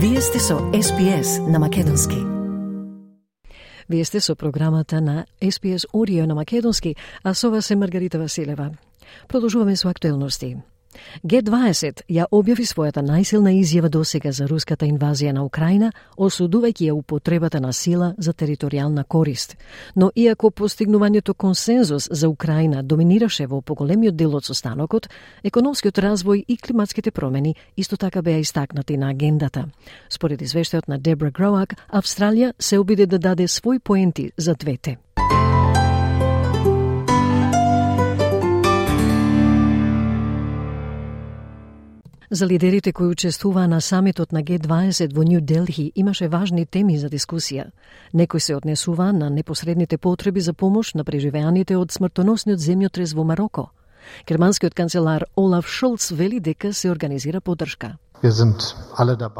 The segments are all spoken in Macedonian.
Вие сте со SPS на Македонски. Вие сте со програмата на SPS Audio на Македонски, а со вас е Маргарита Василева. Продолжуваме со актуелности. Г20 ја објави својата најсилна изјава досега за руската инвазија на Украина, осудувајќи ја употребата на сила за територијална корист. Но иако постигнувањето консензус за Украина доминираше во поголемиот дел од состанокот, економскиот развој и климатските промени исто така беа истакнати на агендата. Според извештајот на Дебра Гроак, Австралија се обиде да даде свој поенти за двете. За лидерите кои учествуваа на самитот на Г20 во Нью Делхи имаше важни теми за дискусија. Некои се однесува на непосредните потреби за помош на преживеаните од смртоносниот земјотрес во Мароко. Германскиот канцелар Олаф Шолц вели дека се организира поддршка.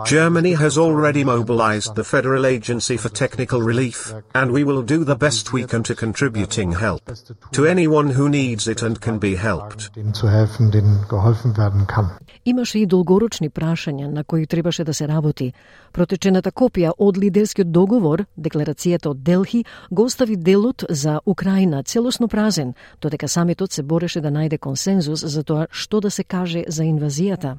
Germany has already mobilized the Federal Agency for Technical Relief, and we will do the best we can to contributing help to anyone who needs it and can be helped. Имаше и долгорочни прашања на кои требаше да се работи. Протечената копија од лидерскиот договор, декларацијата од Делхи, го остави делот за Украина целосно празен, додека самитот се бореше да најде консензус за тоа што да се каже за инвазијата.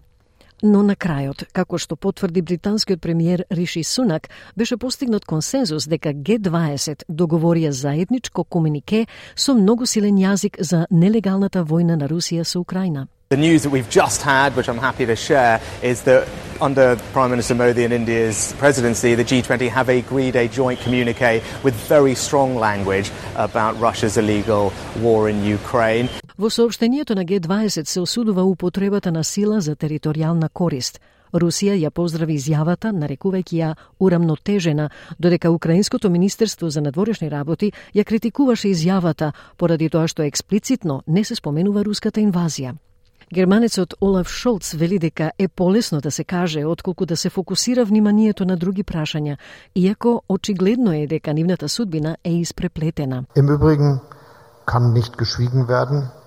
Но на крајот, како што потврди британскиот премиер Риши Сунак, беше постигнат консензус дека Г20 договорија заедничко комунике со многу силен јазик за нелегалната војна на Русија со Украина. The news that we've just had, which I'm happy to share, is that under Prime Minister Modi and India's presidency, the G20 have agreed a joint communique with very strong language about Russia's illegal war in Ukraine. Во сообштението на Г20 се осудува употребата на сила за територијална корист. Русија ја поздрави изјавата, нарекувајќи ја урамнотежена, додека Украинското министерство за надворешни работи ја критикуваше изјавата поради тоа што експлицитно не се споменува руската инвазија. Германецот Олаф Шолц вели дека е полесно да се каже отколку да се фокусира вниманието на други прашања, иако очигледно е дека нивната судбина е испреплетена. Im Übrigen kann nicht geschwiegen werden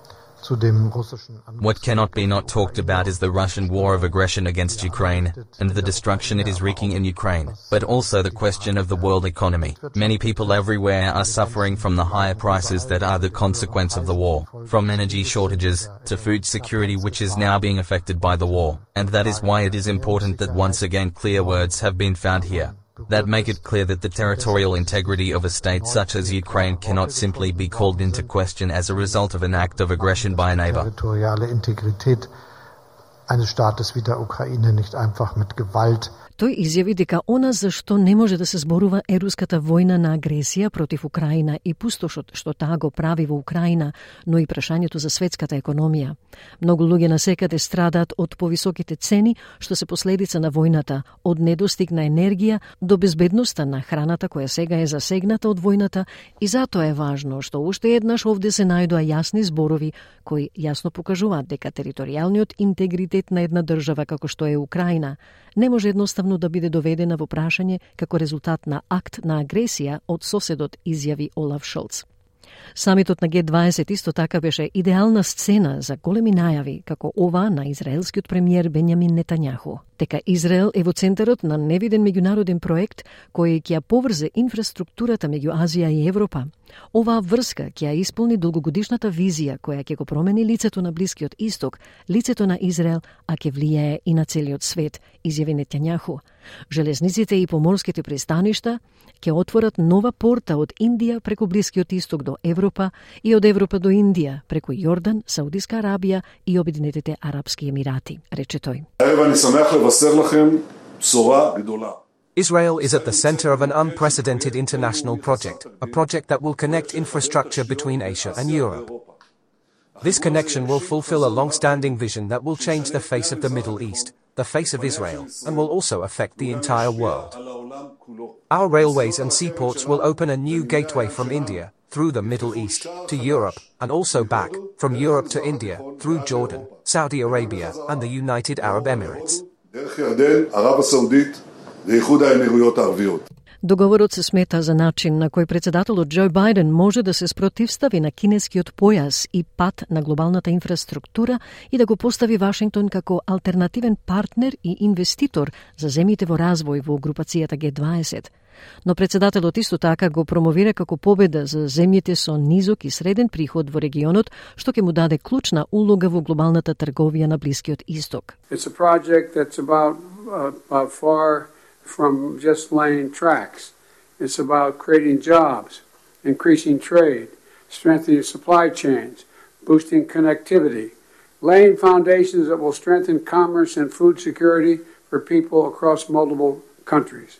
What cannot be not talked about is the Russian war of aggression against Ukraine, and the destruction it is wreaking in Ukraine, but also the question of the world economy. Many people everywhere are suffering from the higher prices that are the consequence of the war, from energy shortages, to food security which is now being affected by the war, and that is why it is important that once again clear words have been found here that make it clear that the territorial integrity of a state such as Ukraine cannot simply be called into question as a result of an act of aggression by a neighbor. Тој изјави дека она за што не може да се зборува е руската војна на агресија против Украина и пустошот што таа го прави во Украина, но и прашањето за светската економија. Многу луѓе на секаде страдаат од повисоките цени што се последица на војната, од недостиг на енергија до безбедноста на храната која сега е засегната од војната и затоа е важно што уште еднаш овде се најдоа јасни зборови кои јасно покажуваат дека територијалниот интегритет на една држава како што е Украина не може едноставно да биде доведена во прашање како резултат на акт на агресија од соседот, изјави Олаф Шолц. Самитот на Г20 исто така беше идеална сцена за големи најави, како ова на израелскиот премиер Бенјамин Нетањаху. Дека Израел е во центарот на невиден меѓународен проект кој ќе ја поврзе инфраструктурата меѓу Азија и Европа. Оваа врска ќе ја исполни долгогодишната визија која ќе го промени лицето на Блискиот Исток, лицето на Израел, а ќе влијае и на целиот свет, изјави Нетањаху. Железниците и поморските пристаништа ќе отворат нова порта од Индија преку Блискиот Исток до Европа и од Европа до Индија преку Јордан, Саудиска Арабија и Обединетите Арапски Емирати, рече тој. Israel is at the center of an unprecedented international project, a project that will connect infrastructure between Asia and Europe. This connection will fulfill a long-standing vision that will change the face of the Middle East, the face of Israel, and will also affect the entire world. Our railways and seaports will open a new gateway from India, through the Middle East, to Europe, and also back, from Europe to India, through Jordan, Saudi Arabia, and the United Arab Emirates. Договорот се смета за начин на кој председателот Џо Бајден може да се спротивстави на кинескиот појас и пат на глобалната инфраструктура и да го постави Вашингтон како алтернативен партнер и инвеститор за земјите во развој во групацијата Г20. Но председателот исто така го промовира како победа за земјите со низок и среден приход во регионот, што ќе му даде клучна улога во глобалната трговија на Блискиот Исток. It's a project that's about, uh, about far from just laying tracks. It's about creating jobs, increasing trade, strengthening supply chains, boosting connectivity, laying foundations that will strengthen commerce and food security for people across multiple countries.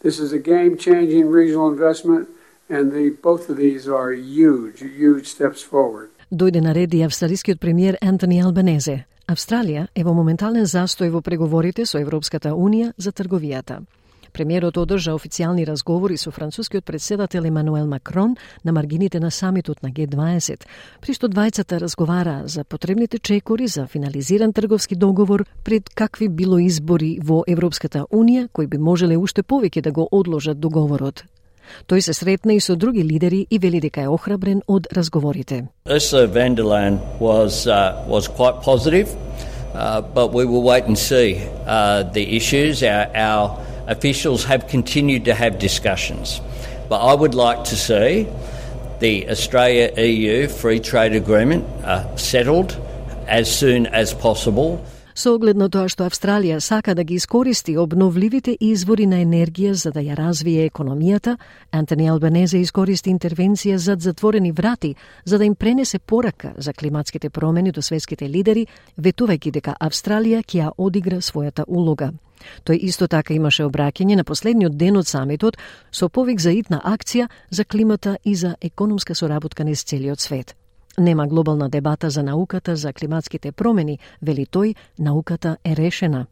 This is a game-changing regional investment, and the, both of these are huge, huge steps forward. Дојде на ред и австралискиот премиер Антони Албанезе. Австралија е во моментален застој во преговорите со Европската Унија за трговијата. Премиерот одржа официјални разговори со францускиот председател Емануел Макрон на маргините на самитот на Г20, при што двајцата разговара за потребните чекори за финализиран трговски договор пред какви било избори во Европската Унија кои би можеле уште повеќе да го одложат договорот. Тој се сретна и со други лидери и вели дека е охрабрен од разговорите. Ursula von der Leyen was, uh, was quite positive, uh, but we will wait and see uh, the issues. Our, our officials have continued to have discussions. But I would like to see the Australia EU free trade agreement uh, settled as soon as possible. Со оглед на тоа што Австралија сака да ги искористи обновливите извори на енергија за да ја развие економијата, Антони Албанезе искористи интервенција зад затворени врати за да им пренесе порака за климатските промени до светските лидери, ветувајќи дека Австралија ќе ја одигра својата улога. Тој исто така имаше обраќање на последниот ден од самитот со повик за итна акција за климата и за економска соработка низ целиот свет. Нема глобална дебата за науката за климатските промени, вели тој, науката е решена.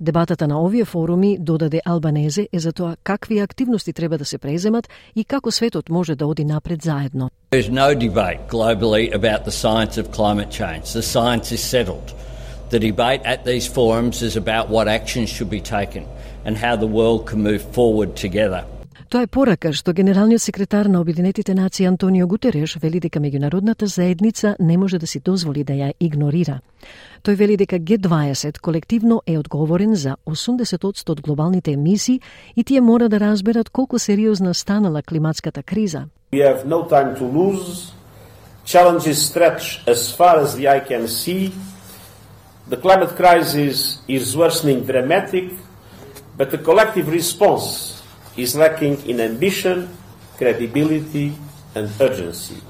Дебатата на овие форуми, додаде Албанезе, е за тоа какви активности треба да се преземат и како светот може да оди напред заедно. There's no debate globally about the science of climate change. The science is settled. The debate at these forums is about what actions should be taken and how the world can move forward together. Тоа е порака што генералниот секретар на Обединетите нации Антонио Гутереш вели дека меѓународната заедница не може да си дозволи да ја игнорира. Тој вели дека Г20 колективно е одговорен за 80% од глобалните емисии и тие мора да разберат колку сериозна станала климатската криза. We have no time to lose. Challenges stretch as far as the eye can see. The climate crisis is worsening dramatic, but the collective response is lacking in ambition, credibility, and urgency.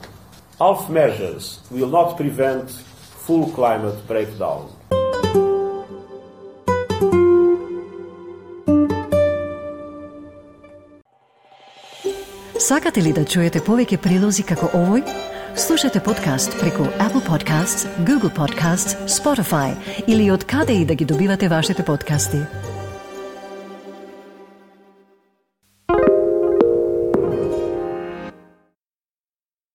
Half measures will not prevent full climate breakdown. Sakate li da čujete povijek prilozi kako ovoj? Slušajte podcast preko Apple Podcasts, Google Podcasts, Spotify ili od kada i da ги добивате вашите podcasti.